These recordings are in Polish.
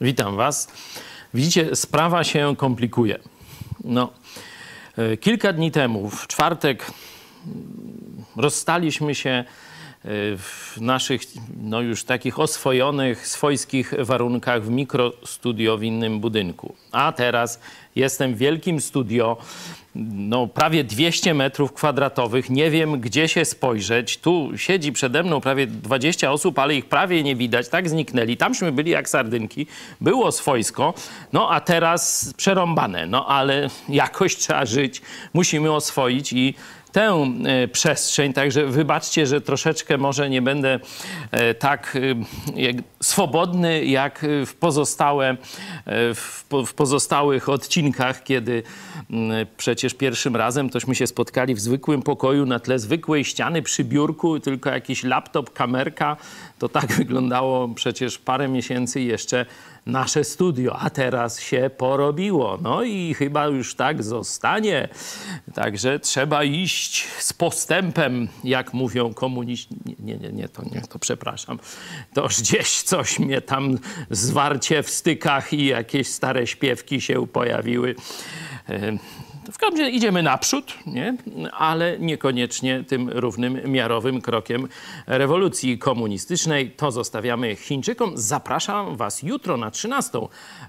Witam Was. Widzicie, sprawa się komplikuje. No, e, kilka dni temu, w czwartek, rozstaliśmy się w naszych, no już takich oswojonych, swojskich warunkach w mikrostudio w innym budynku. A teraz jestem w wielkim studio, no prawie 200 metrów kwadratowych. Nie wiem, gdzie się spojrzeć. Tu siedzi przede mną prawie 20 osób, ale ich prawie nie widać. Tak zniknęli. Tamśmy byli jak sardynki. Było swojsko. No a teraz przerąbane. No ale jakoś trzeba żyć. Musimy oswoić i tę e, przestrzeń. Także wybaczcie, że troszeczkę może nie będę e, tak e, swobodny jak w, pozostałe, w pozostałych odcinkach, kiedy przecież pierwszym razem tośmy się spotkali w zwykłym pokoju na tle zwykłej ściany przy biurku, tylko jakiś laptop, kamerka. To tak wyglądało przecież parę miesięcy jeszcze nasze studio, a teraz się porobiło. No i chyba już tak zostanie. Także trzeba iść z postępem, jak mówią komuniści. Nie, nie, nie, to nie, to przepraszam. Toż gdzieś coś mnie tam zwarcie w stykach i jakieś stare śpiewki się pojawiły. W każdym razie idziemy naprzód, nie? ale niekoniecznie tym równym, miarowym krokiem rewolucji komunistycznej. To zostawiamy Chińczykom. Zapraszam Was jutro na 13.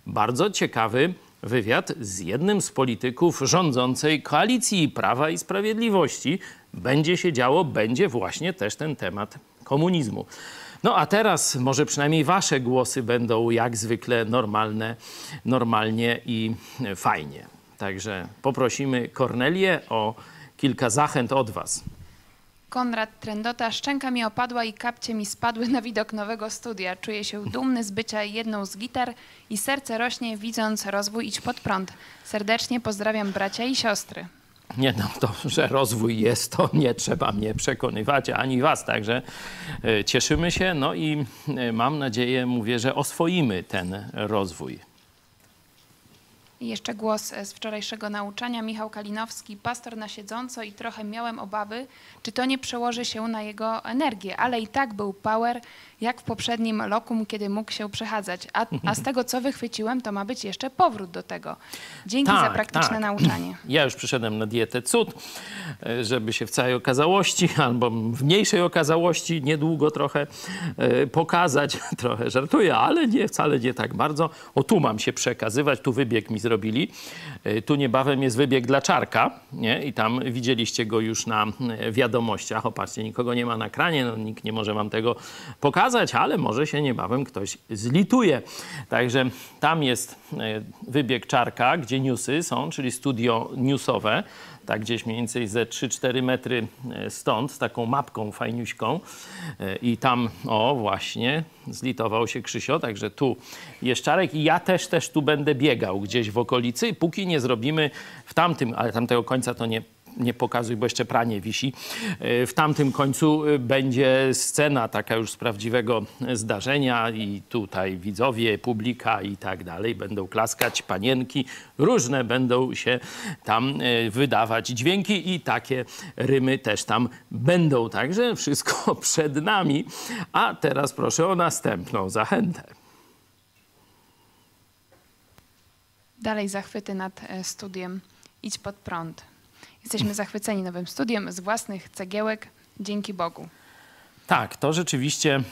Bardzo ciekawy wywiad z jednym z polityków rządzącej koalicji Prawa i Sprawiedliwości. Będzie się działo, będzie właśnie też ten temat komunizmu. No a teraz może przynajmniej wasze głosy będą jak zwykle normalne, normalnie i fajnie. Także poprosimy Kornelię o kilka zachęt od Was. Konrad Trendota, szczęka mi opadła i kapcie mi spadły na widok nowego studia. Czuję się dumny z bycia jedną z gitar i serce rośnie widząc rozwój Idź Pod Prąd. Serdecznie pozdrawiam bracia i siostry. Nie no, to, że rozwój jest, to nie trzeba mnie przekonywać, ani was. Także e, cieszymy się, no i e, mam nadzieję, mówię, że oswoimy ten rozwój. I jeszcze głos e, z wczorajszego nauczania. Michał Kalinowski, pastor na siedząco i trochę miałem obawy, czy to nie przełoży się na jego energię, ale i tak był power, jak w poprzednim lokum, kiedy mógł się przechadzać. A, a z tego, co wychwyciłem, to ma być jeszcze powrót do tego. Dzięki tak, za praktyczne tak. nauczanie. Ja już przyszedłem na dietę cud, e, żeby się w całej okazałości, albo w mniejszej okazałości niedługo trochę e, pokazać. Trochę żartuję, ale nie, wcale nie tak bardzo. O, tu mam się przekazywać, tu wybieg mi zrobili. E, tu niebawem jest wybieg dla Czarka nie? i tam widzieliście go już na wiadomościach. Opatrzcie, nikogo nie ma na kranie, no, nikt nie może wam tego pokazać ale może się niebawem ktoś zlituje. Także tam jest e, wybieg czarka, gdzie newsy są, czyli studio newsowe, tak gdzieś mniej więcej ze 3-4 metry e, stąd, z taką mapką fajniuśką. E, I tam, o właśnie, zlitował się Krzysio, także tu jest czarek i ja też, też tu będę biegał gdzieś w okolicy, póki nie zrobimy w tamtym, ale tamtego końca to nie nie pokazuj, bo jeszcze pranie wisi. E, w tamtym końcu e, będzie scena taka już z prawdziwego zdarzenia i tutaj widzowie, publika i tak dalej będą klaskać, panienki, różne będą się tam e, wydawać dźwięki i takie rymy też tam będą. Także wszystko przed nami. A teraz proszę o następną zachętę. Dalej zachwyty nad studiem. Idź pod prąd. Jesteśmy zachwyceni nowym studiem z własnych cegiełek, dzięki Bogu. Tak, to rzeczywiście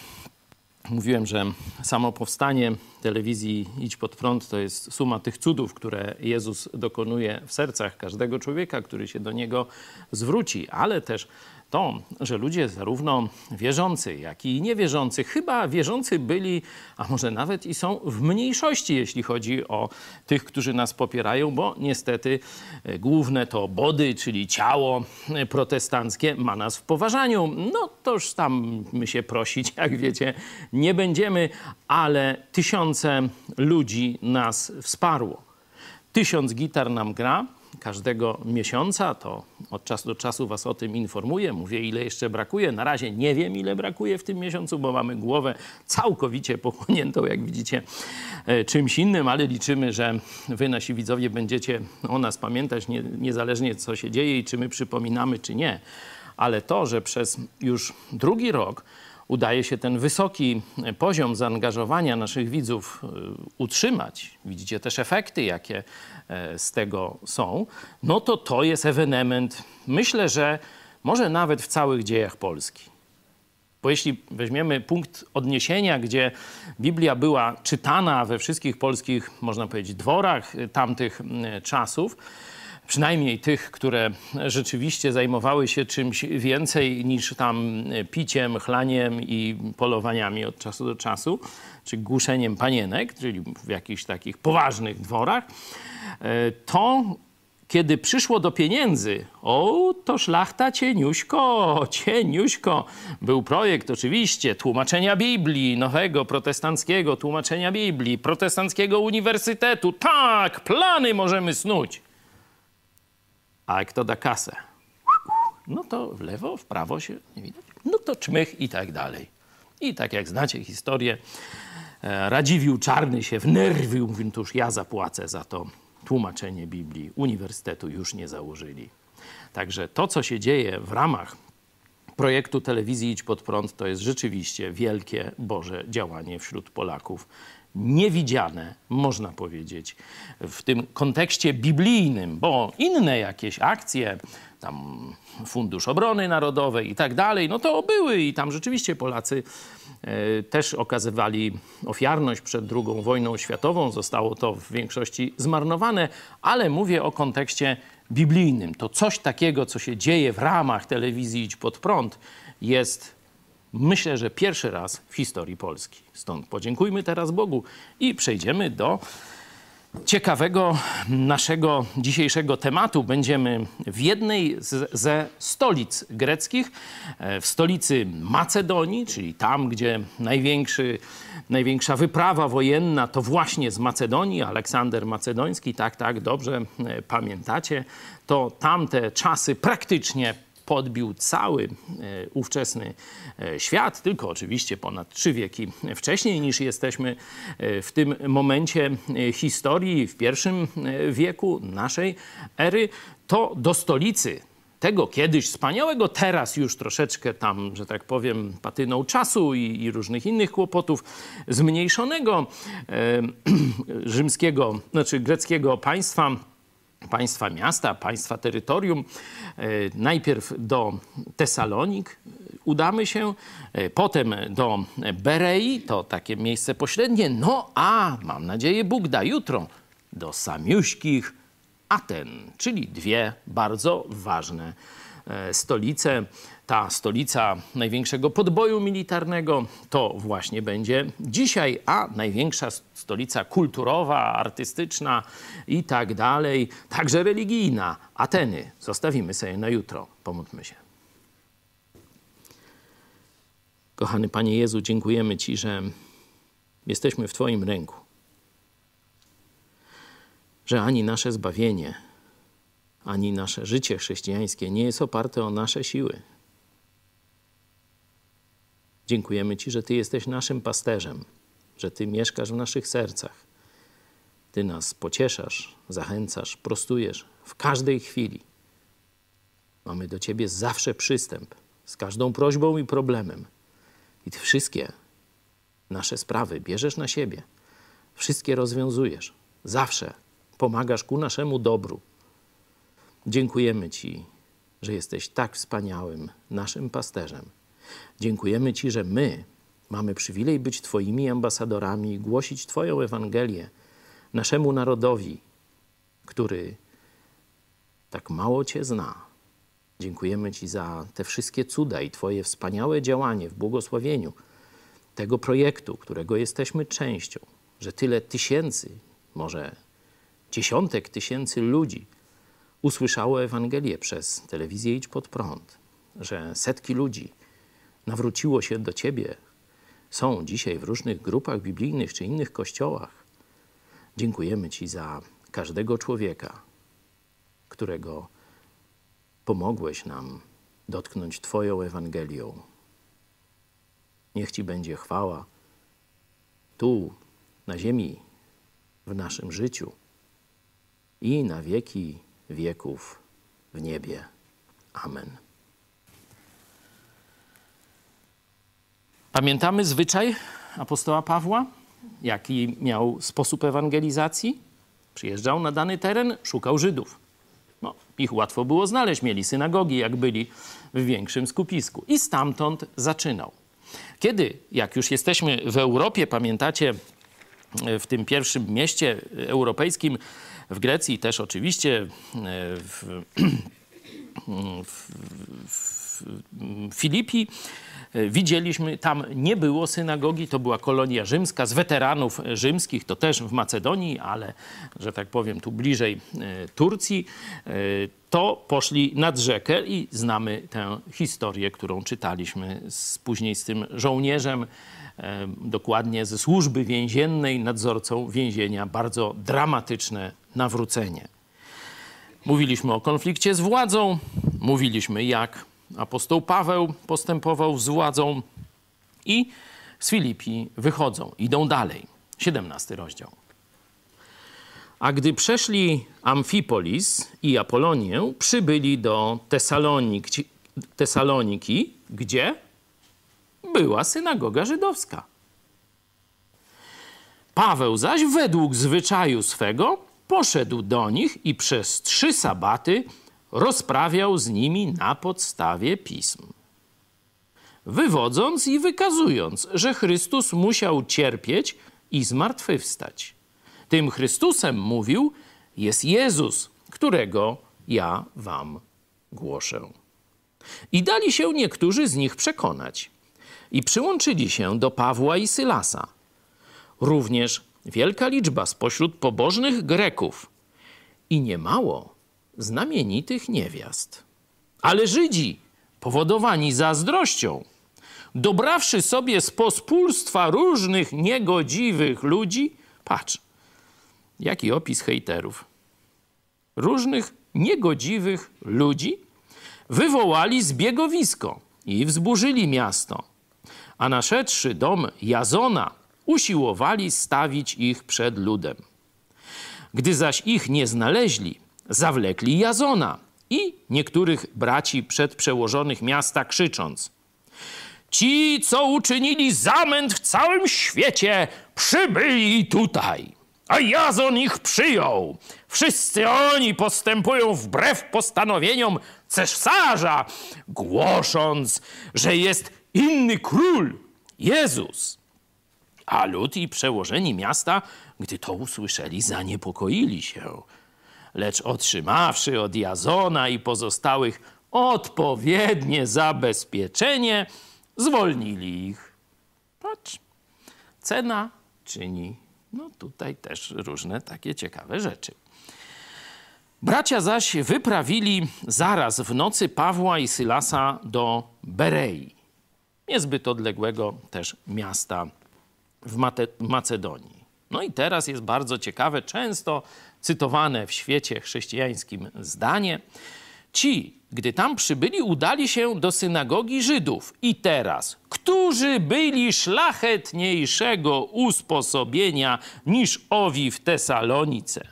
mówiłem, że samo powstanie telewizji Idź pod prąd to jest suma tych cudów, które Jezus dokonuje w sercach każdego człowieka, który się do niego zwróci, ale też to, że ludzie zarówno wierzący, jak i niewierzący, chyba wierzący byli, a może nawet i są w mniejszości, jeśli chodzi o tych, którzy nas popierają, bo niestety e, główne to body, czyli ciało e, protestanckie, ma nas w poważaniu. No toż tam my się prosić, jak wiecie, nie będziemy, ale tysiące ludzi nas wsparło. Tysiąc gitar nam gra, każdego miesiąca, to od czasu do czasu Was o tym informuję. Mówię, ile jeszcze brakuje. Na razie nie wiem, ile brakuje w tym miesiącu, bo mamy głowę całkowicie pochłoniętą, jak widzicie, e, czymś innym, ale liczymy, że Wy, nasi widzowie, będziecie o nas pamiętać, nie, niezależnie co się dzieje i czy my przypominamy, czy nie. Ale to, że przez już drugi rok udaje się ten wysoki poziom zaangażowania naszych widzów e, utrzymać, widzicie też efekty, jakie e, z tego są, no to to jest ewenement, myślę, że może nawet w całych dziejach Polski. Bo jeśli weźmiemy punkt odniesienia, gdzie Biblia była czytana we wszystkich polskich, można powiedzieć, dworach tamtych czasów, przynajmniej tych, które rzeczywiście zajmowały się czymś więcej niż tam piciem, chlaniem i polowaniami od czasu do czasu, czy głuszeniem panienek, czyli w jakichś takich poważnych dworach, e, to kiedy przyszło do pieniędzy, o, to szlachta cieniuśko, cieniuśko. Był projekt oczywiście tłumaczenia Biblii, nowego protestanckiego tłumaczenia Biblii, protestanckiego uniwersytetu. Tak, plany możemy snuć. A kto da kasę? No to w lewo, w prawo się nie widać. No to czmych i tak dalej. I tak jak znacie historię, e, Radziwił Czarny się wnerwił, mówi, to już ja zapłacę za to tłumaczenie Biblii. Uniwersytetu już nie założyli. Także to, co się dzieje w ramach projektu telewizji Idź Pod Prąd, to jest rzeczywiście wielkie Boże działanie wśród Polaków niewidziane, można powiedzieć, w tym kontekście biblijnym, bo inne jakieś akcje, tam Fundusz Obrony Narodowej i tak dalej, no to były i tam rzeczywiście Polacy e, też okazywali ofiarność przed II wojną światową. Zostało to w większości zmarnowane, ale mówię o kontekście biblijnym. To coś takiego, co się dzieje w ramach telewizji Idź Pod Prąd, jest myślę, że pierwszy raz w historii Polski. Stąd podziękujmy teraz Bogu i przejdziemy do ciekawego naszego dzisiejszego tematu. Będziemy w jednej z, ze stolic greckich, e, w stolicy Macedonii, czyli tam, gdzie największa wyprawa wojenna to właśnie z Macedonii, Aleksander Macedoński, tak, tak, dobrze e, pamiętacie, to tamte czasy praktycznie podbił cały e, ówczesny e, świat, tylko oczywiście ponad trzy wieki wcześniej niż jesteśmy e, w tym momencie historii, w pierwszym wieku naszej ery, to do stolicy tego kiedyś wspaniałego, teraz już troszeczkę tam, że tak powiem, patyną czasu i, i różnych innych kłopotów, zmniejszonego e, rzymskiego, znaczy greckiego państwa państwa miasta, państwa terytorium. E, najpierw do Tesalonik udamy się, e, potem do Berei, to takie miejsce pośrednie, no a mam nadzieję Bóg da jutro do samiuśkich Aten, czyli dwie bardzo ważne e, stolice ta stolica największego podboju militarnego to właśnie będzie dzisiaj, a największa stolica kulturowa, artystyczna i tak dalej, także religijna, Ateny, zostawimy sobie na jutro. Pomódlmy się. Kochany Panie Jezu, dziękujemy Ci, że jesteśmy w Twoim ręku. Że ani nasze zbawienie, ani nasze życie chrześcijańskie nie jest oparte o nasze siły, Dziękujemy Ci, że Ty jesteś naszym pasterzem, że Ty mieszkasz w naszych sercach. Ty nas pocieszasz, zachęcasz, prostujesz w każdej chwili. Mamy do Ciebie zawsze przystęp z każdą prośbą i problemem. I Ty wszystkie nasze sprawy bierzesz na siebie, wszystkie rozwiązujesz. Zawsze pomagasz ku naszemu dobru. Dziękujemy Ci, że jesteś tak wspaniałym naszym pasterzem Dziękujemy Ci, że my mamy przywilej być Twoimi ambasadorami i głosić Twoją Ewangelię naszemu narodowi, który tak mało Cię zna. Dziękujemy Ci za te wszystkie cuda i Twoje wspaniałe działanie w błogosławieniu tego projektu, którego jesteśmy częścią, że tyle tysięcy, może dziesiątek tysięcy ludzi usłyszało Ewangelię przez telewizję Idź Pod Prąd, że setki ludzi nawróciło się do Ciebie, są dzisiaj w różnych grupach biblijnych czy innych kościołach. Dziękujemy Ci za każdego człowieka, którego pomogłeś nam dotknąć Twoją Ewangelią. Niech Ci będzie chwała tu, na ziemi, w naszym życiu i na wieki wieków w niebie. Amen. Pamiętamy zwyczaj apostoła Pawła? Jaki miał sposób ewangelizacji? Przyjeżdżał na dany teren, szukał Żydów. No, ich łatwo było znaleźć, mieli synagogi, jak byli w większym skupisku. I stamtąd zaczynał. Kiedy, jak już jesteśmy w Europie, pamiętacie, w tym pierwszym mieście europejskim, w Grecji też oczywiście, w, w, w Filipi, widzieliśmy, tam nie było synagogi, to była kolonia rzymska z weteranów rzymskich, to też w Macedonii, ale, że tak powiem, tu bliżej e, Turcji, e, to poszli nad rzekę i znamy tę historię, którą czytaliśmy z, później z tym żołnierzem, e, dokładnie ze służby więziennej, nadzorcą więzienia. Bardzo dramatyczne nawrócenie. Mówiliśmy o konflikcie z władzą, mówiliśmy jak apostoł Paweł postępował z władzą i z Filipi wychodzą, idą dalej. 17 rozdział. A gdy przeszli Amfipolis i Apolonię, przybyli do Tesaloniki, Tesaloniki gdzie była synagoga żydowska. Paweł zaś według zwyczaju swego poszedł do nich i przez trzy sabaty rozprawiał z nimi na podstawie pism. Wywodząc i wykazując, że Chrystus musiał cierpieć i zmartwychwstać. Tym Chrystusem mówił jest Jezus, którego ja wam głoszę. I dali się niektórzy z nich przekonać i przyłączyli się do Pawła i Sylasa. Również wielka liczba spośród pobożnych Greków i niemało znamienitych niewiast. Ale Żydzi, powodowani zazdrością, dobrawszy sobie z pospólstwa różnych niegodziwych ludzi, patrz, jaki opis hejterów, różnych niegodziwych ludzi, wywołali zbiegowisko i wzburzyli miasto. A naszedłszy dom Jazona, usiłowali stawić ich przed ludem. Gdy zaś ich nie znaleźli, zawlekli Jazona i niektórych braci przedprzełożonych miasta, krzycząc: Ci, co uczynili zamęt w całym świecie, przybyli tutaj, a Jazon ich przyjął. Wszyscy oni postępują wbrew postanowieniom cesarza, głosząc, że jest inny król, Jezus. A lud i przełożeni miasta, gdy to usłyszeli, zaniepokoili się lecz otrzymawszy od Jazona i pozostałych odpowiednie zabezpieczenie, zwolnili ich. Patrz, cena czyni no tutaj też różne takie ciekawe rzeczy. Bracia zaś wyprawili zaraz w nocy Pawła i Sylasa do Berei, niezbyt odległego też miasta w Macedonii. No i teraz jest bardzo ciekawe, często cytowane w świecie chrześcijańskim zdanie. Ci, gdy tam przybyli, udali się do synagogi Żydów. I teraz, którzy byli szlachetniejszego usposobienia niż owi w Tesalonice.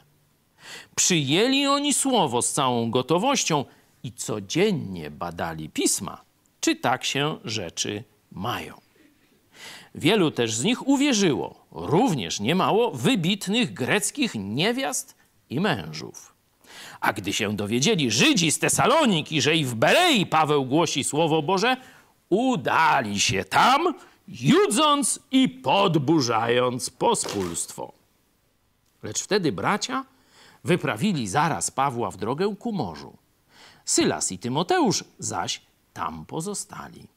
Przyjęli oni słowo z całą gotowością i codziennie badali pisma, czy tak się rzeczy mają. Wielu też z nich uwierzyło, również niemało wybitnych greckich niewiast i mężów. A gdy się dowiedzieli Żydzi z Tesaloniki, że i w Berei Paweł głosi Słowo Boże, udali się tam, judząc i podburzając pospólstwo. Lecz wtedy bracia wyprawili zaraz Pawła w drogę ku morzu. Sylas i Tymoteusz zaś tam pozostali.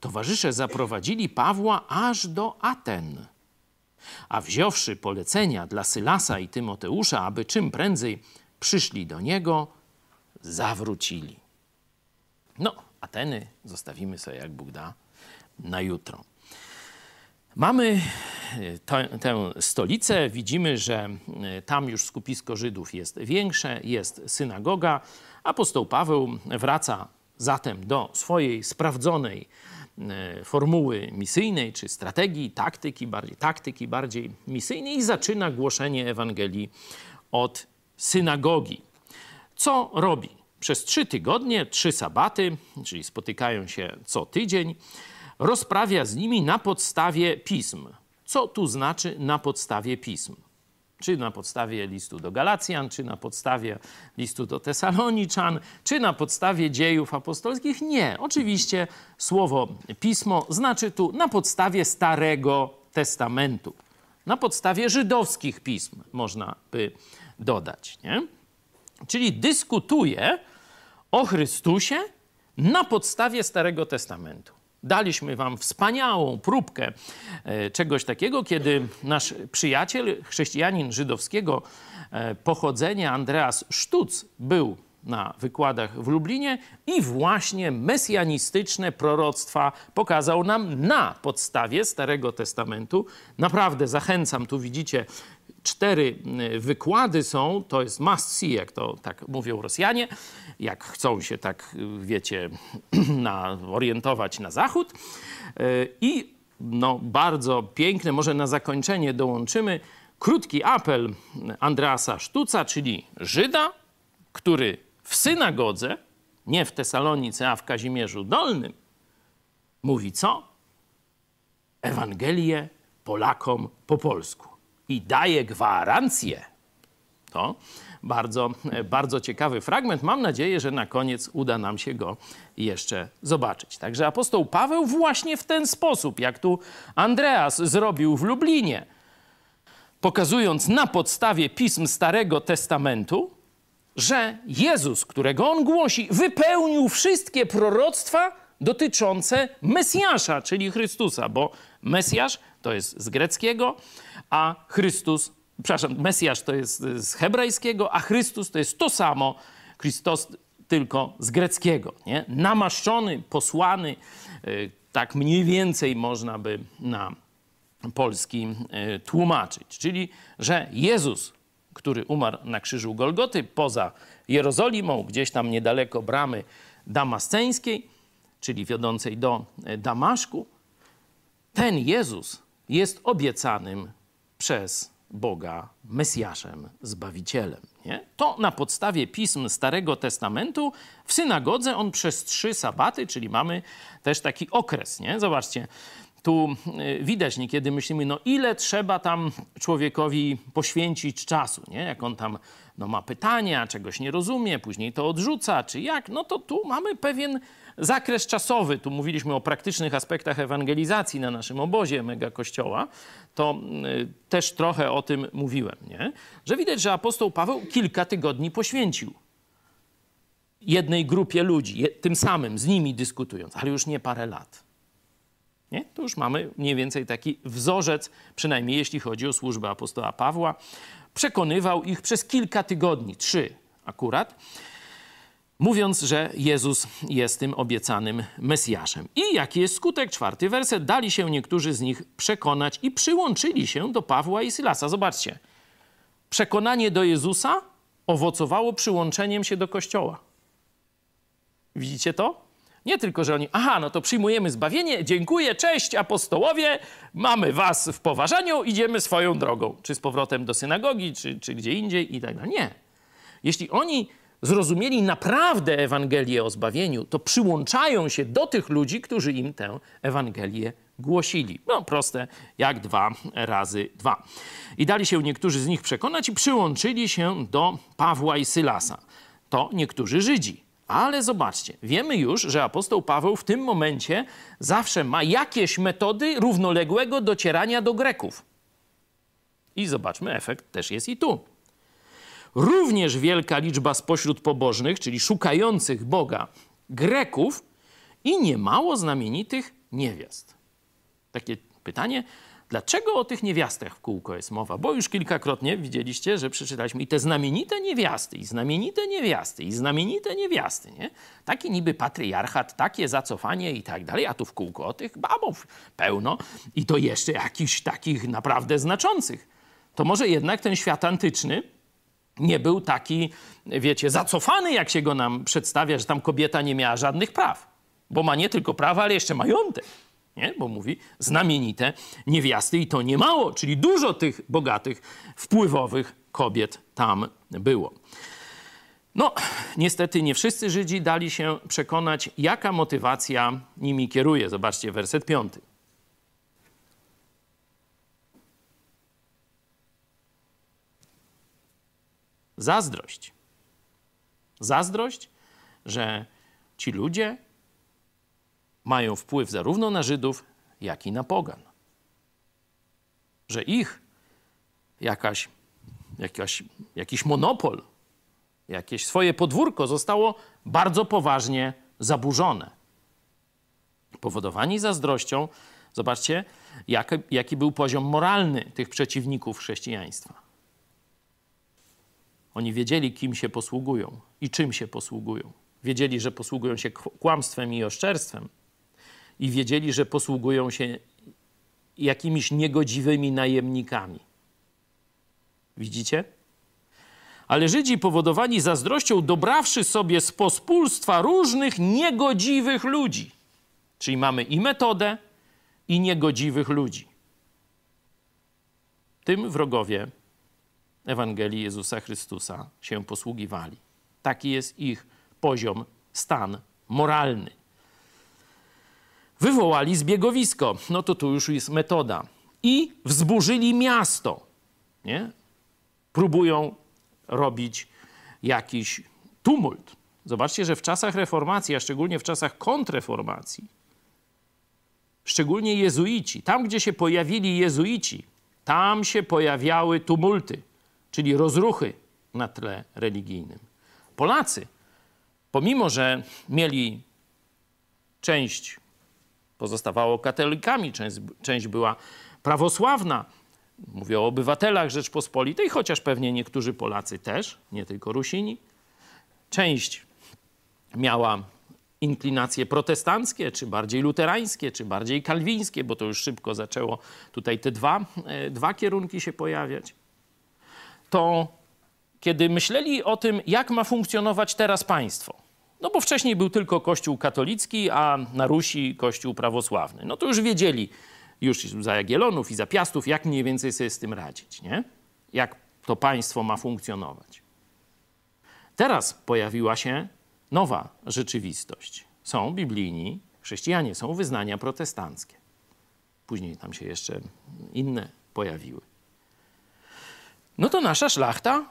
Towarzysze zaprowadzili Pawła aż do Aten a wziąwszy polecenia dla Sylasa i Tymoteusza, aby czym prędzej przyszli do niego, zawrócili. No, Ateny zostawimy sobie, jak Bóg da, na jutro. Mamy e, tę stolicę, widzimy, że e, tam już skupisko Żydów jest większe, jest synagoga. Apostoł Paweł wraca zatem do swojej sprawdzonej formuły misyjnej czy strategii, taktyki bardziej, taktyki bardziej misyjnej i zaczyna głoszenie Ewangelii od synagogi. Co robi? Przez trzy tygodnie, trzy sabaty, czyli spotykają się co tydzień, rozprawia z nimi na podstawie pism. Co tu znaczy na podstawie pism? Czy na podstawie listu do Galacjan, czy na podstawie listu do Tesaloniczan, czy na podstawie dziejów apostolskich? Nie. Oczywiście słowo pismo znaczy tu na podstawie Starego Testamentu. Na podstawie żydowskich pism, można by dodać. Nie? Czyli dyskutuje o Chrystusie na podstawie Starego Testamentu. Daliśmy Wam wspaniałą próbkę e, czegoś takiego, kiedy nasz przyjaciel, chrześcijanin żydowskiego e, pochodzenia, Andreas Sztuc, był na wykładach w Lublinie i właśnie mesjanistyczne proroctwa pokazał nam na podstawie Starego Testamentu. Naprawdę zachęcam, tu widzicie cztery y, wykłady są, to jest must see, jak to tak mówią Rosjanie, jak chcą się tak, y, wiecie, na, orientować na zachód. Y, I no, bardzo piękne, może na zakończenie dołączymy krótki apel Andreasa Sztuca, czyli Żyda, który w synagodze, nie w Tesalonice, a w Kazimierzu Dolnym, mówi co? Ewangelię Polakom po polsku i daje gwarancję. To bardzo, bardzo ciekawy fragment. Mam nadzieję, że na koniec uda nam się go jeszcze zobaczyć. Także apostoł Paweł właśnie w ten sposób, jak tu Andreas zrobił w Lublinie, pokazując na podstawie pism Starego Testamentu, że Jezus, którego on głosi, wypełnił wszystkie proroctwa dotyczące Mesjasza, czyli Chrystusa, bo Mesjasz to jest z greckiego, a Chrystus, przepraszam, Mesjasz to jest z hebrajskiego, a Chrystus to jest to samo, Chrystus tylko z greckiego, nie? Namaszczony, posłany, y, tak mniej więcej można by na polski y, tłumaczyć. Czyli, że Jezus, który umarł na krzyżu Golgoty poza Jerozolimą, gdzieś tam niedaleko bramy damasceńskiej, czyli wiodącej do y, Damaszku, ten Jezus jest obiecanym przez Boga Mesjaszem, Zbawicielem. Nie? To na podstawie pism Starego Testamentu w synagodze on przez trzy sabaty, czyli mamy też taki okres. Nie? Zobaczcie, tu y, widać niekiedy myślimy, no ile trzeba tam człowiekowi poświęcić czasu, nie? Jak on tam no, ma pytania, czegoś nie rozumie, później to odrzuca, czy jak, no to tu mamy pewien zakres czasowy. Tu mówiliśmy o praktycznych aspektach ewangelizacji na naszym obozie mega kościoła, to y, też trochę o tym mówiłem, nie? Że widać, że apostoł Paweł kilka tygodni poświęcił jednej grupie ludzi, tym samym z nimi dyskutując, ale już nie parę lat. Nie? To już mamy mniej więcej taki wzorzec, przynajmniej jeśli chodzi o służbę apostoła Pawła. Przekonywał ich przez kilka tygodni, trzy akurat, mówiąc, że Jezus jest tym obiecanym Mesjaszem. I jaki jest skutek? Czwarty werset. Dali się niektórzy z nich przekonać i przyłączyli się do Pawła i Sylasa. Zobaczcie. Przekonanie do Jezusa owocowało przyłączeniem się do Kościoła. Widzicie to? Nie tylko, że oni, aha, no to przyjmujemy zbawienie, dziękuję, cześć apostołowie, mamy was w poważaniu, idziemy swoją drogą. Czy z powrotem do synagogi, czy, czy gdzie indziej i tak dalej. Nie. Jeśli oni zrozumieli naprawdę Ewangelię o zbawieniu, to przyłączają się do tych ludzi, którzy im tę Ewangelię głosili. No proste, jak dwa razy dwa. I dali się niektórzy z nich przekonać i przyłączyli się do Pawła i Sylasa. To niektórzy Żydzi. Ale zobaczcie, wiemy już, że apostoł Paweł w tym momencie zawsze ma jakieś metody równoległego docierania do Greków. I zobaczmy, efekt też jest i tu. Również wielka liczba spośród pobożnych, czyli szukających Boga Greków i niemało znamienitych niewiast. Takie pytanie, Dlaczego o tych niewiastach w kółko jest mowa? Bo już kilkakrotnie widzieliście, że przeczytaliśmy i te znamienite niewiasty, i znamienite niewiasty, i znamienite niewiasty, nie? Taki niby patriarchat, takie zacofanie i tak dalej, a tu w kółko o tych babów pełno i to jeszcze jakichś takich naprawdę znaczących. To może jednak ten świat antyczny nie był taki, wiecie, zacofany, jak się go nam przedstawia, że tam kobieta nie miała żadnych praw. Bo ma nie tylko prawa, ale jeszcze majątek nie? bo mówi znamienite niewiasty i to nie mało, czyli dużo tych bogatych, wpływowych kobiet tam było. No, niestety nie wszyscy Żydzi dali się przekonać, jaka motywacja nimi kieruje. Zobaczcie, werset piąty. Zazdrość. Zazdrość, że ci ludzie mają wpływ zarówno na Żydów, jak i na pogan. Że ich jakaś, jakaś, jakiś monopol, jakieś swoje podwórko zostało bardzo poważnie zaburzone. Powodowani zazdrością, zobaczcie, jak, jaki był poziom moralny tych przeciwników chrześcijaństwa. Oni wiedzieli, kim się posługują i czym się posługują. Wiedzieli, że posługują się kłamstwem i oszczerstwem, i wiedzieli, że posługują się jakimiś niegodziwymi najemnikami. Widzicie? Ale Żydzi powodowani zazdrością, dobrawszy sobie z pospólstwa różnych niegodziwych ludzi. Czyli mamy i metodę, i niegodziwych ludzi. Tym wrogowie Ewangelii Jezusa Chrystusa się posługiwali. Taki jest ich poziom, stan moralny. Wywołali zbiegowisko. No to tu już jest metoda. I wzburzyli miasto. Nie? Próbują robić jakiś tumult. Zobaczcie, że w czasach reformacji, a szczególnie w czasach kontreformacji, szczególnie jezuici, tam gdzie się pojawili jezuici, tam się pojawiały tumulty, czyli rozruchy na tle religijnym. Polacy, pomimo że mieli część pozostawało katolikami, część, część była prawosławna. Mówię o obywatelach Rzeczpospolitej, chociaż pewnie niektórzy Polacy też, nie tylko Rusini. Część miała inklinacje protestanckie, czy bardziej luterańskie, czy bardziej kalwińskie, bo to już szybko zaczęło tutaj te dwa, e, dwa kierunki się pojawiać. To kiedy myśleli o tym, jak ma funkcjonować teraz państwo, no bo wcześniej był tylko Kościół katolicki, a na Rusi Kościół prawosławny. No to już wiedzieli już za Jagiellonów i za Piastów, jak mniej więcej sobie z tym radzić, nie? Jak to państwo ma funkcjonować. Teraz pojawiła się nowa rzeczywistość. Są biblijni chrześcijanie, są wyznania protestanckie. Później tam się jeszcze inne pojawiły. No to nasza szlachta,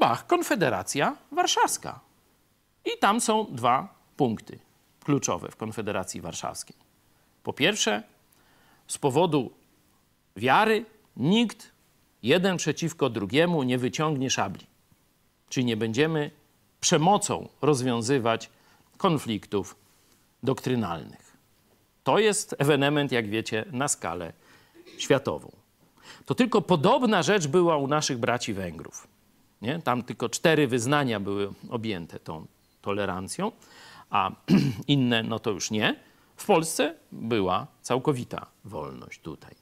Bach, Konfederacja Warszawska. I tam są dwa punkty kluczowe w Konfederacji Warszawskiej. Po pierwsze, z powodu wiary nikt jeden przeciwko drugiemu nie wyciągnie szabli. Czyli nie będziemy przemocą rozwiązywać konfliktów doktrynalnych. To jest ewenement, jak wiecie, na skalę światową. To tylko podobna rzecz była u naszych braci Węgrów. Nie? Tam tylko cztery wyznania były objęte tą tolerancją, a inne no to już nie. W Polsce była całkowita wolność tutaj.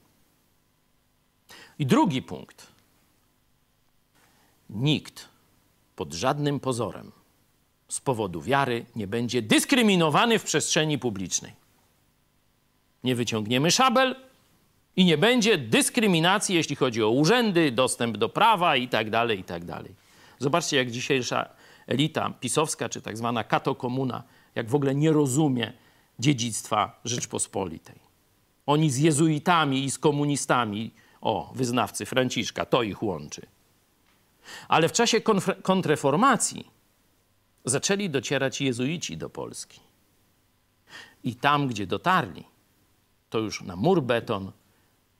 I drugi punkt. Nikt pod żadnym pozorem z powodu wiary nie będzie dyskryminowany w przestrzeni publicznej. Nie wyciągniemy szabel i nie będzie dyskryminacji, jeśli chodzi o urzędy, dostęp do prawa itd., tak itd. Tak Zobaczcie, jak dzisiejsza elita pisowska, czy tak zwana katokomuna, jak w ogóle nie rozumie dziedzictwa Rzeczpospolitej. Oni z jezuitami i z komunistami, o, wyznawcy Franciszka, to ich łączy. Ale w czasie kontreformacji zaczęli docierać jezuici do Polski. I tam, gdzie dotarli, to już na mur beton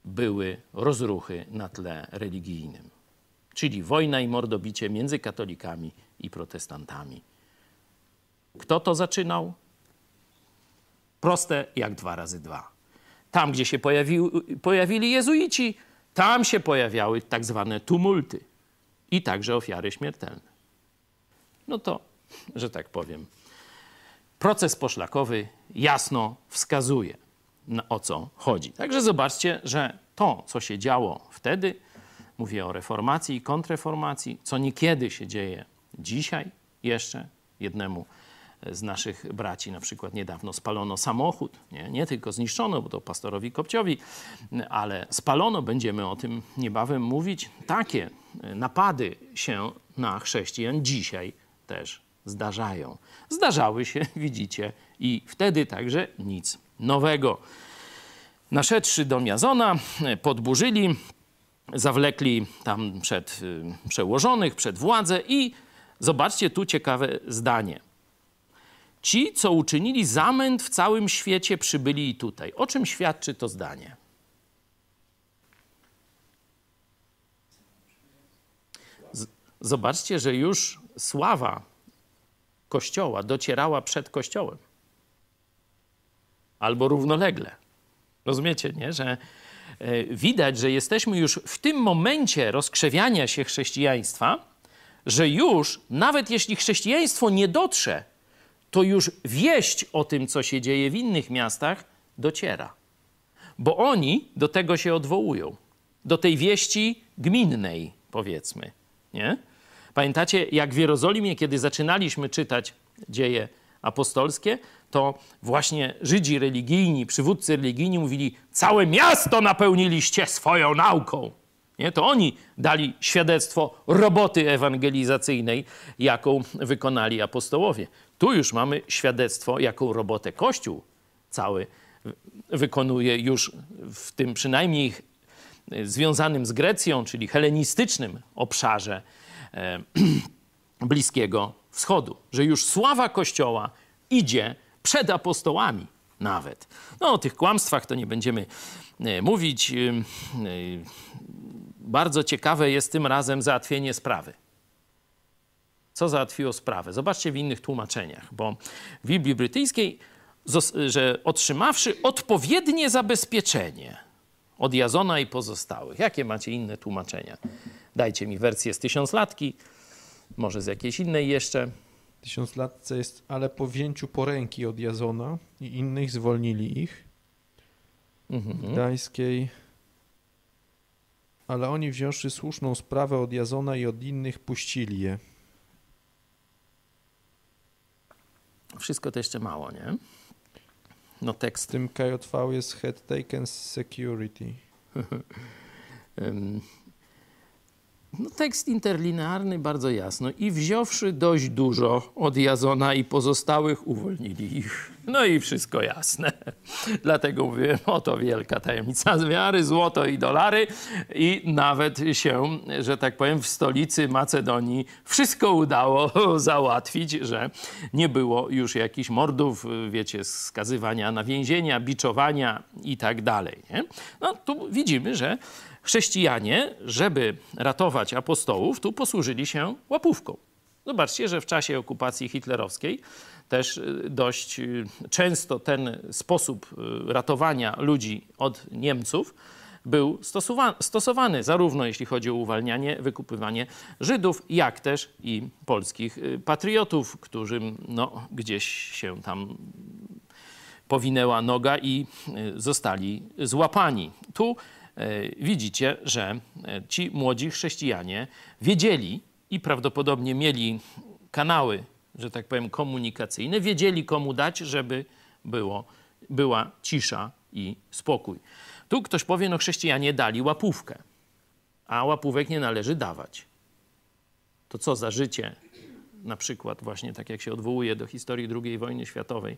były rozruchy na tle religijnym. Czyli wojna i mordobicie między katolikami i protestantami. Kto to zaczynał? Proste jak dwa razy dwa. Tam, gdzie się pojawili jezuici, tam się pojawiały tak zwane tumulty i także ofiary śmiertelne. No to, że tak powiem, proces poszlakowy jasno wskazuje, o co chodzi. Także zobaczcie, że to, co się działo wtedy, mówię o reformacji i kontreformacji, co niekiedy się dzieje dzisiaj jeszcze jednemu z naszych braci na przykład niedawno spalono samochód, nie, nie tylko zniszczono, bo to pastorowi Kopciowi, ale spalono, będziemy o tym niebawem mówić. Takie napady się na chrześcijan dzisiaj też zdarzają. Zdarzały się, widzicie, i wtedy także nic nowego. Naszedłszy do Miazona, podburzyli, zawlekli tam przed y, przełożonych, przed władzę i zobaczcie tu ciekawe zdanie. Ci, co uczynili zamęt w całym świecie, przybyli i tutaj. O czym świadczy to zdanie? Z zobaczcie, że już sława Kościoła docierała przed Kościołem. Albo równolegle. Rozumiecie, nie? Że e, widać, że jesteśmy już w tym momencie rozkrzewiania się chrześcijaństwa, że już, nawet jeśli chrześcijaństwo nie dotrze, to już wieść o tym, co się dzieje w innych miastach, dociera. Bo oni do tego się odwołują. Do tej wieści gminnej, powiedzmy. Nie? Pamiętacie, jak w Jerozolimie, kiedy zaczynaliśmy czytać dzieje apostolskie, to właśnie Żydzi religijni, przywódcy religijni mówili: Całe miasto napełniliście swoją nauką. Nie? To oni dali świadectwo roboty ewangelizacyjnej, jaką wykonali apostołowie. Tu już mamy świadectwo, jaką robotę Kościół cały wykonuje już w tym przynajmniej związanym z Grecją, czyli helenistycznym obszarze e, Bliskiego Wschodu. Że już sława Kościoła idzie przed apostołami nawet. No o tych kłamstwach to nie będziemy e, mówić. E, e, bardzo ciekawe jest tym razem załatwienie sprawy. Co załatwiło sprawę? Zobaczcie w innych tłumaczeniach, bo w Biblii Brytyjskiej, że otrzymawszy odpowiednie zabezpieczenie od Jazona i pozostałych. Jakie macie inne tłumaczenia? Dajcie mi wersję z tysiąclatki, może z jakiejś innej jeszcze. Tysiąclatce jest, ale po wzięciu poręki od Jazona i innych zwolnili ich. Mhm. Gdańskiej, ale oni wziąwszy słuszną sprawę od Jazona i od innych, puścili je. Wszystko to jeszcze mało, nie? No tekst. W tym KJV jest head taken security. No, tekst interlinearny bardzo jasno. I wziąwszy dość dużo od Jazona i pozostałych, uwolnili ich. No i wszystko jasne. Dlatego mówię, oto wielka tajemnica wiary, złoto i dolary. I nawet się, że tak powiem, w stolicy Macedonii wszystko udało załatwić, że nie było już jakichś mordów, wiecie, skazywania na więzienia, biczowania i tak dalej. Nie? No tu widzimy, że chrześcijanie, żeby ratować apostołów, tu posłużyli się łapówką. Zobaczcie, że w czasie okupacji hitlerowskiej też y, dość y, często ten sposób y, ratowania ludzi od Niemców był stosowany, zarówno jeśli chodzi o uwalnianie, wykupywanie Żydów, jak też i polskich patriotów, którym no, gdzieś się tam powinęła noga i zostali złapani. Tu widzicie, że ci młodzi chrześcijanie wiedzieli i prawdopodobnie mieli kanały, że tak powiem, komunikacyjne, wiedzieli komu dać, żeby było, była cisza i spokój. Tu ktoś powie, no chrześcijanie dali łapówkę, a łapówek nie należy dawać. To co za życie, na przykład właśnie tak jak się odwołuje do historii II wojny światowej,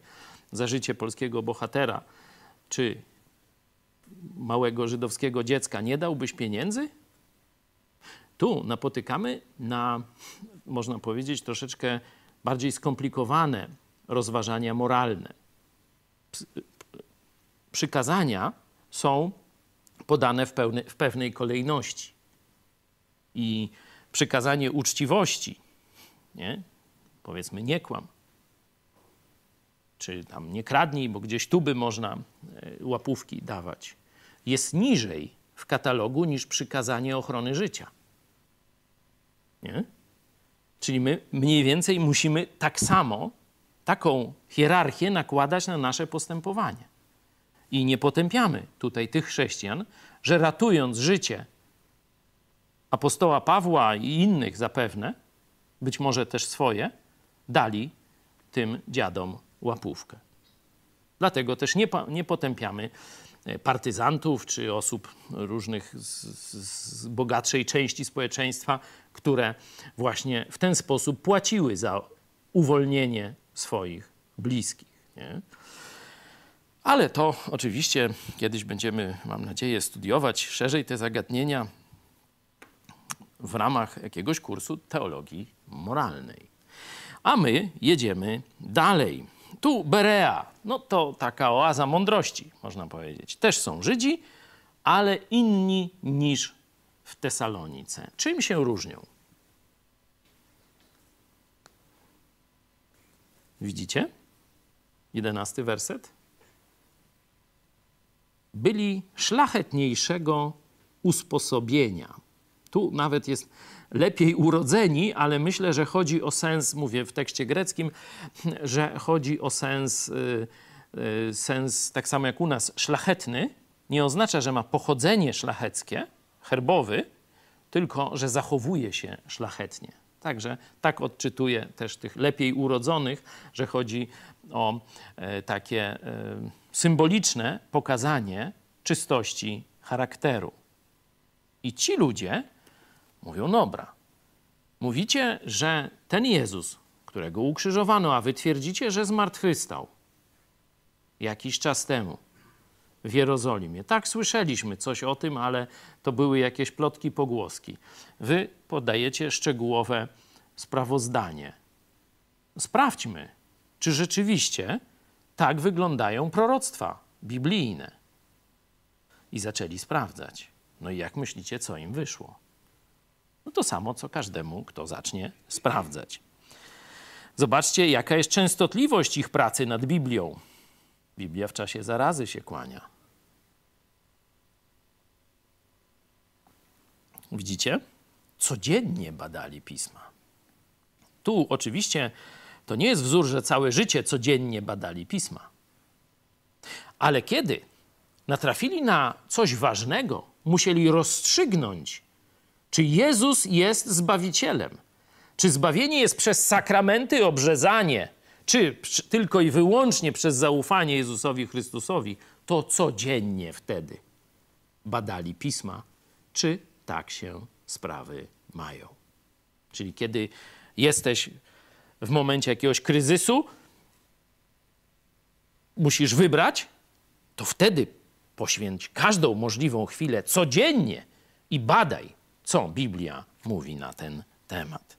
za życie polskiego bohatera, czy małego żydowskiego dziecka, nie dałbyś pieniędzy? Tu napotykamy na, można powiedzieć, troszeczkę bardziej skomplikowane rozważania moralne. Przykazania są podane w, w pewnej kolejności. I przykazanie uczciwości, nie? powiedzmy, nie kłam, czy tam nie kradnij, bo gdzieś tu by można e, łapówki dawać, jest niżej w katalogu niż przykazanie ochrony życia. Nie? Czyli my mniej więcej musimy tak samo, taką hierarchię nakładać na nasze postępowanie. I nie potępiamy tutaj tych chrześcijan, że ratując życie apostoła Pawła i innych zapewne, być może też swoje, dali tym dziadom łapówkę. Dlatego też nie, nie potępiamy partyzantów czy osób różnych z, z bogatszej części społeczeństwa, które właśnie w ten sposób płaciły za uwolnienie swoich bliskich. Nie? Ale to oczywiście kiedyś będziemy, mam nadzieję, studiować szerzej te zagadnienia w ramach jakiegoś kursu teologii moralnej. A my jedziemy dalej. Tu Berea, no to taka oaza mądrości, można powiedzieć. Też są Żydzi, ale inni niż w Tesalonice. Czym się różnią? Widzicie? Jedenasty werset. Byli szlachetniejszego usposobienia. Tu nawet jest lepiej urodzeni, ale myślę, że chodzi o sens, mówię w tekście greckim, że chodzi o sens, y, y, sens tak samo jak u nas, szlachetny. Nie oznacza, że ma pochodzenie szlacheckie, herbowy, tylko że zachowuje się szlachetnie. Także tak odczytuję też tych lepiej urodzonych, że chodzi o e, takie e, symboliczne pokazanie czystości charakteru. I ci ludzie mówią: Dobra, mówicie, że ten Jezus, którego ukrzyżowano, a wy twierdzicie, że zmartwychwstał jakiś czas temu w Jerozolimie. Tak, słyszeliśmy coś o tym, ale to były jakieś plotki, pogłoski. Wy podajecie szczegółowe sprawozdanie. Sprawdźmy, czy rzeczywiście tak wyglądają proroctwa biblijne. I zaczęli sprawdzać. No i jak myślicie, co im wyszło? No to samo, co każdemu, kto zacznie sprawdzać. Zobaczcie, jaka jest częstotliwość ich pracy nad Biblią. Biblia w czasie zarazy się kłania. Widzicie? Codziennie badali pisma. Tu oczywiście to nie jest wzór, że całe życie codziennie badali pisma. Ale kiedy natrafili na coś ważnego, musieli rozstrzygnąć, czy Jezus jest Zbawicielem. Czy zbawienie jest przez sakramenty, obrzezanie, czy tylko i wyłącznie przez zaufanie Jezusowi Chrystusowi, to codziennie wtedy badali pisma, czy tak się sprawy mają. Czyli kiedy jesteś w momencie jakiegoś kryzysu, musisz wybrać, to wtedy poświęć każdą możliwą chwilę codziennie i badaj, co Biblia mówi na ten temat.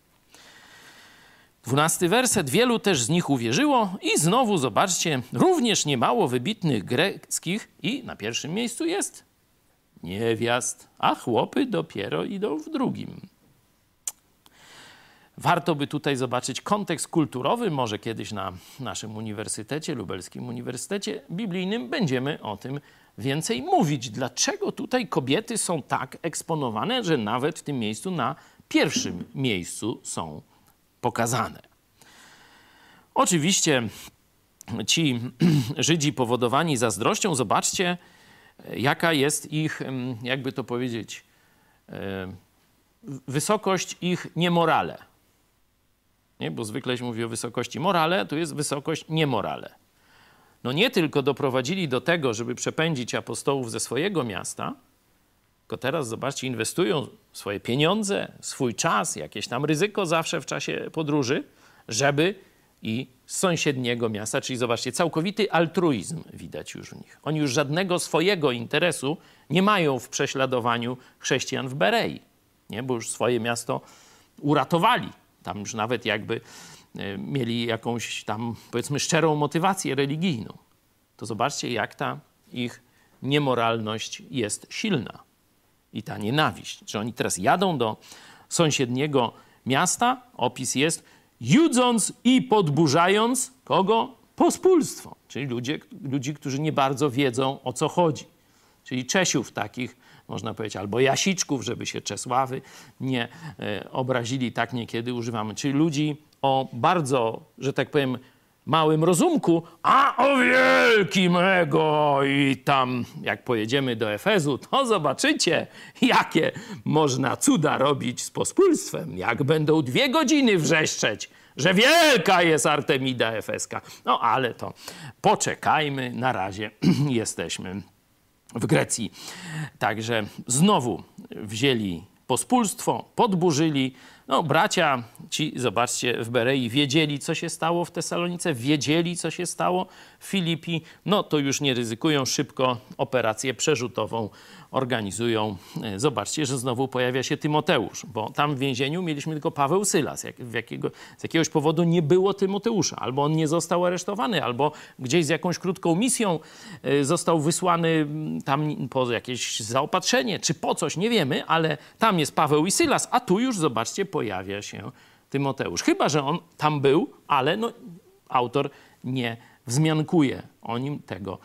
Dwunasty werset. Wielu też z nich uwierzyło i znowu zobaczcie, również niemało wybitnych greckich i na pierwszym miejscu jest niewiast, a chłopy dopiero idą w drugim. Warto by tutaj zobaczyć kontekst kulturowy. Może kiedyś na naszym uniwersytecie, lubelskim uniwersytecie biblijnym, będziemy o tym więcej mówić. Dlaczego tutaj kobiety są tak eksponowane, że nawet w tym miejscu na pierwszym miejscu są pokazane? Oczywiście ci Żydzi powodowani zazdrością, zobaczcie, jaka jest ich, jakby to powiedzieć, wysokość ich niemorale. Nie? Bo zwykle się mówi o wysokości morale, tu jest wysokość niemorale. No nie tylko doprowadzili do tego, żeby przepędzić apostołów ze swojego miasta, tylko teraz, zobaczcie, inwestują swoje pieniądze, swój czas, jakieś tam ryzyko zawsze w czasie podróży, żeby i z sąsiedniego miasta, czyli zobaczcie, całkowity altruizm widać już w nich. Oni już żadnego swojego interesu nie mają w prześladowaniu chrześcijan w Berei, nie? bo już swoje miasto uratowali. Tam już nawet jakby mieli jakąś tam, powiedzmy, szczerą motywację religijną. To zobaczcie, jak ta ich niemoralność jest silna i ta nienawiść. Że oni teraz jadą do sąsiedniego miasta, opis jest, judząc i podburzając kogo? Pospólstwo, czyli ludzie, ludzi, którzy nie bardzo wiedzą o co chodzi. Czyli Czesiów takich, można powiedzieć, albo Jasiczków, żeby się Czesławy nie e, obrazili, tak niekiedy używamy. Czyli ludzi o bardzo, że tak powiem, małym rozumku, a o wielkim ego i tam jak pojedziemy do Efezu, to zobaczycie, jakie można cuda robić z pospólstwem, jak będą dwie godziny wrzeszczeć, że wielka jest Artemida Efeska. No ale to poczekajmy, na razie jesteśmy w Grecji. Także znowu wzięli pospólstwo, podburzyli. No, bracia ci, zobaczcie, w Berei wiedzieli, co się stało w Tesalonice, wiedzieli, co się stało w Filipi. No, to już nie ryzykują, szybko operację przerzutową organizują. E, zobaczcie, że znowu pojawia się Tymoteusz, bo tam w więzieniu mieliśmy tylko Paweł Sylas. Jak, jakiego, z jakiegoś powodu nie było Tymoteusza. Albo on nie został aresztowany, albo gdzieś z jakąś krótką misją e, został wysłany tam po jakieś zaopatrzenie, czy po coś, nie wiemy, ale tam jest Paweł i Sylas, a tu już, zobaczcie, pojawia się Tymoteusz. Chyba, że on tam był, ale no, autor nie wzmiankuje o nim tego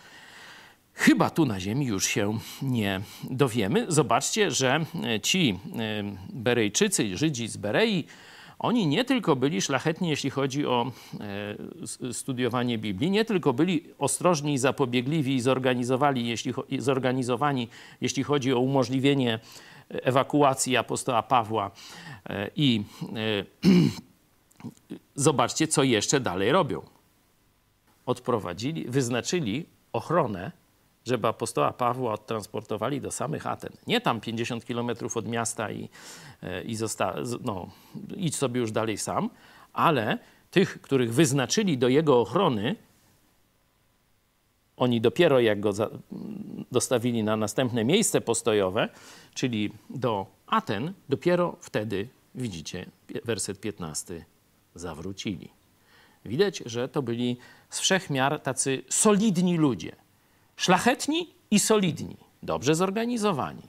Chyba tu na ziemi już się nie dowiemy. Zobaczcie, że e, ci e, Berejczycy, Żydzi z Berei, oni nie tylko byli szlachetni, jeśli chodzi o e, studiowanie Biblii, nie tylko byli ostrożni, zapobiegliwi i zorganizowani, jeśli chodzi o umożliwienie ewakuacji apostoła Pawła i zobaczcie, co jeszcze dalej robią. Odprowadzili, wyznaczyli ochronę żeby apostoła Pawła odtransportowali do samych Aten. Nie tam 50 kilometrów od miasta i, e, i zosta, no, idź sobie już dalej sam, ale tych, których wyznaczyli do jego ochrony, oni dopiero jak go za, dostawili na następne miejsce postojowe, czyli do Aten, dopiero wtedy, widzicie, werset 15, zawrócili. Widać, że to byli z wszechmiar tacy solidni ludzie szlachetni i solidni, dobrze zorganizowani.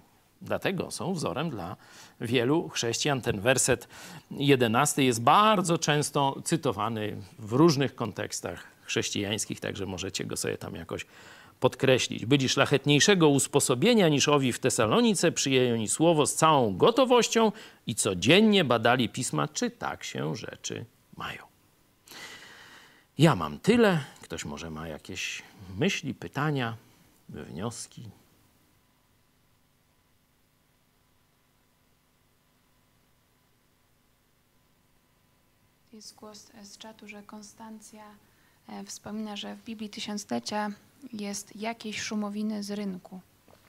Dlatego są wzorem dla wielu chrześcijan. Ten werset jedenasty jest bardzo często cytowany w różnych kontekstach chrześcijańskich, także możecie go sobie tam jakoś podkreślić. Byli szlachetniejszego usposobienia niż owi w Tesalonice, przyjęli słowo z całą gotowością i codziennie badali pisma, czy tak się rzeczy mają. Ja mam tyle. Ktoś może ma jakieś myśli, pytania, wnioski. Jest głos z czatu, że Konstancja e, wspomina, że w Biblii Tysiąclecia jest jakieś szumowiny z rynku.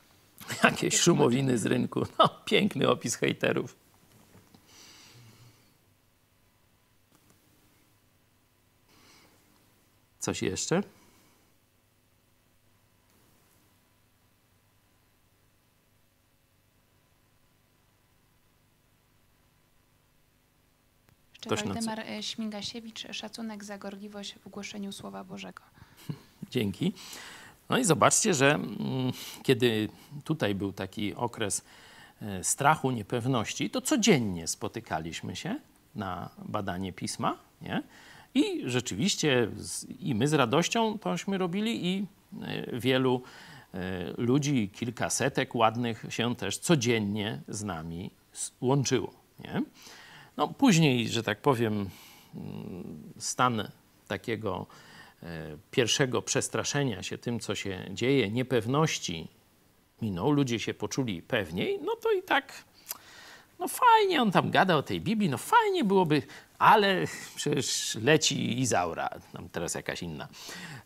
Jakieś szumowiny z rynku. No, piękny opis hejterów. Coś jeszcze? Ktoś Waldemar e, Śmigasiewicz, szacunek za gorliwość w głoszeniu Słowa Bożego. Dzięki. No i zobaczcie, że mm, kiedy tutaj był taki okres e, strachu, niepewności, to codziennie spotykaliśmy się na badanie pisma, nie? I rzeczywiście i my z radością tośmy robili i e, wielu ludzi, kilkasetek ładnych się też codziennie z nami łączyło. Nie? No, później, że tak powiem, stan takiego e, pierwszego przestraszenia się tym, co się dzieje, niepewności minął, ludzie się poczuli pewniej, no to i tak, no fajnie, on tam gada o tej Biblii, no fajnie byłoby, ale przecież leci Izaura, tam teraz jakaś inna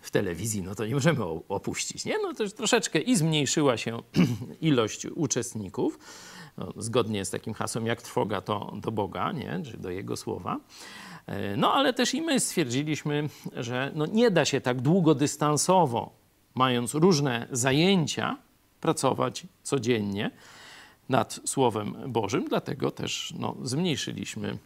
w telewizji, no to nie możemy opuścić, nie? No to troszeczkę i zmniejszyła się ilość uczestników, no, zgodnie z takim hasłem, jak trwoga to do Boga, nie? czy do Jego słowa. E, no ale też i my stwierdziliśmy, że no, nie da się tak długodystansowo, mając różne zajęcia, pracować codziennie nad Słowem Bożym, dlatego też no, zmniejszyliśmy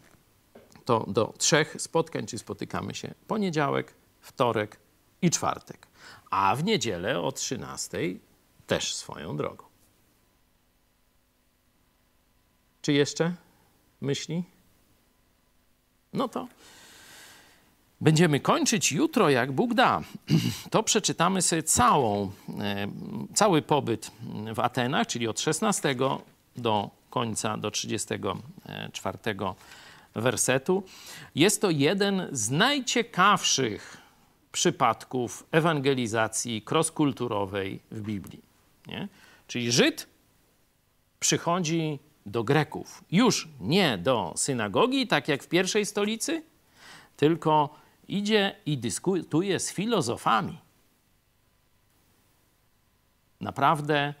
to do trzech spotkań, czyli spotykamy się poniedziałek, wtorek i czwartek, a w niedzielę o 13 też swoją drogą. Czy jeszcze myśli? No to będziemy kończyć jutro, jak Bóg da. To przeczytamy sobie całą, e, cały pobyt w Atenach, czyli od 16 do końca, do 34 wersetu. Jest to jeden z najciekawszych przypadków ewangelizacji crosskulturowej w Biblii. Nie? Czyli Żyd przychodzi do Greków. Już nie do synagogi, tak jak w pierwszej stolicy, tylko idzie i dyskutuje z filozofami. naprawdę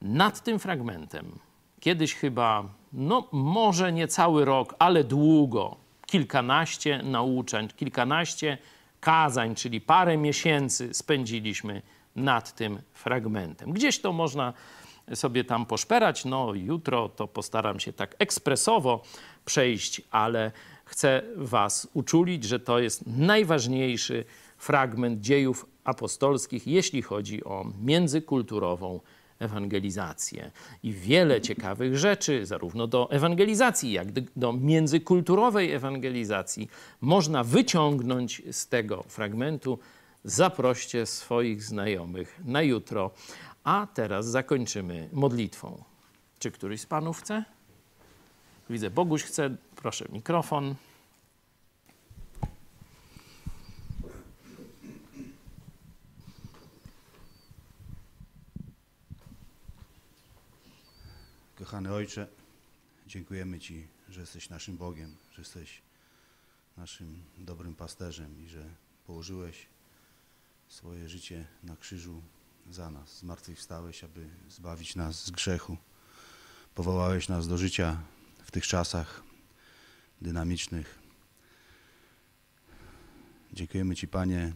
nad tym fragmentem kiedyś chyba, no może nie cały rok, ale długo, kilkanaście nauczań, kilkanaście kazań, czyli parę miesięcy spędziliśmy nad tym fragmentem. Gdzieś to można sobie tam poszperać. No, jutro to postaram się tak ekspresowo przejść, ale chcę Was uczulić, że to jest najważniejszy fragment dziejów apostolskich, jeśli chodzi o międzykulturową ewangelizację. I wiele ciekawych rzeczy, zarówno do ewangelizacji, jak do międzykulturowej ewangelizacji, można wyciągnąć z tego fragmentu. Zaproście swoich znajomych na jutro. A teraz zakończymy modlitwą. Czy któryś z panów chce? Widzę, Boguś chce. Proszę, mikrofon. Kochany Ojcze, dziękujemy Ci, że jesteś naszym Bogiem, że jesteś naszym dobrym pasterzem i że położyłeś swoje życie na krzyżu za nas. Zmartwychwstałeś, aby zbawić nas z grzechu. Powołałeś nas do życia w tych czasach dynamicznych. Dziękujemy Ci, Panie,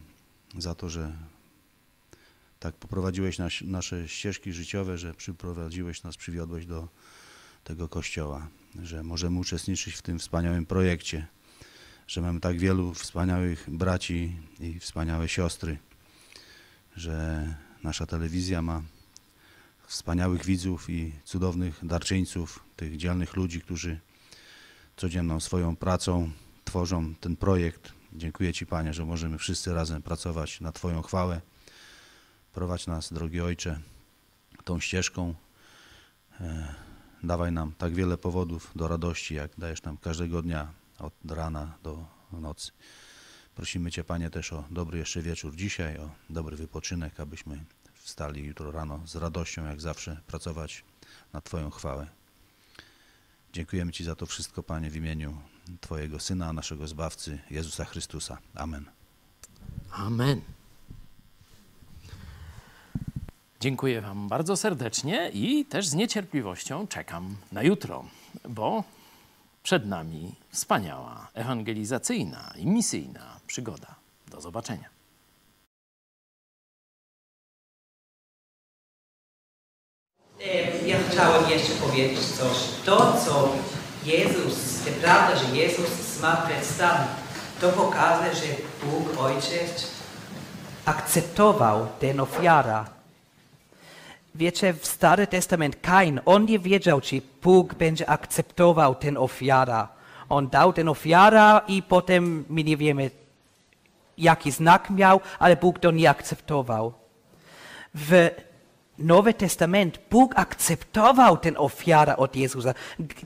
za to, że tak poprowadziłeś nas, nasze ścieżki życiowe, że przyprowadziłeś nas, przywiodłeś do tego kościoła, że możemy uczestniczyć w tym wspaniałym projekcie, że mamy tak wielu wspaniałych braci i wspaniałe siostry, że nasza telewizja ma wspaniałych widzów i cudownych darczyńców, tych dzielnych ludzi, którzy codzienną swoją pracą tworzą ten projekt. Dziękuję Ci, Panie, że możemy wszyscy razem pracować na Twoją chwałę. Prowadź nas, drogi Ojcze, tą ścieżką. E, dawaj nam tak wiele powodów do radości, jak dajesz nam każdego dnia, od rana do nocy. Prosimy Cię, Panie, też o dobry jeszcze wieczór dzisiaj, o dobry wypoczynek, abyśmy wstali jutro rano z radością, jak zawsze, pracować na Twoją chwałę. Dziękujemy Ci za to wszystko, Panie, w imieniu Twojego Syna, naszego Zbawcy, Jezusa Chrystusa. Amen. Amen. Dziękuję Wam bardzo serdecznie i też z niecierpliwością czekam na jutro, bo przed nami wspaniała ewangelizacyjna i misyjna przygoda. Do zobaczenia. Ja chciałem jeszcze powiedzieć coś. To, co Jezus, to prawda, że Jezus zmartwychwstał, to pokazuje, że Bóg Ojciec akceptował tę ofiarę. Wiecie, w Stary Testament Kain, on nie wiedział, czy Bóg będzie akceptował tę ofiarę. On dał tę ofiarę i potem my nie wiemy, jaki znak miał, ale Bóg to nie akceptował. W Nowy Testament Bóg akceptował tę ofiarę od Jezusa.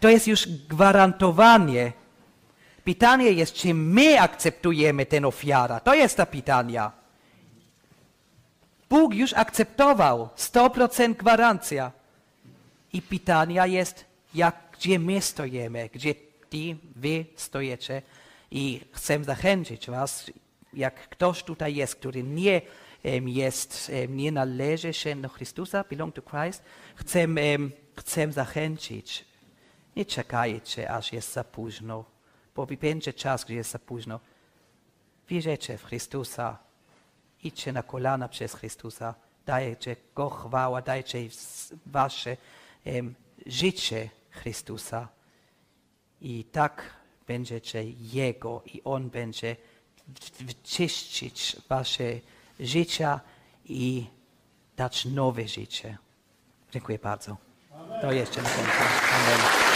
To jest już gwarantowanie. Pytanie jest, czy my akceptujemy tę ofiarę. To jest to pytanie. Bóg już akceptował 100% gwarancja. I pytanie jest, jak, gdzie my stoimy, gdzie ty, wy stoicie. I chcę zachęcić was, jak ktoś tutaj jest, który nie jest, nie należy się do Chrystusa, belong to Christ, chcę, chcę zachęcić. Nie czekajcie, aż jest za późno, bo będzie czas, gdzie jest za późno. Wierzycie w Chrystusa, idźcie na kolana przez Chrystusa, dajcie Go chwała, dajcie wasze em, życie Chrystusa. I tak będziecie Jego i On będzie w- w- czyścić wasze życia i dać nowe życie. Dziękuję bardzo. To jeszcze na. Amen.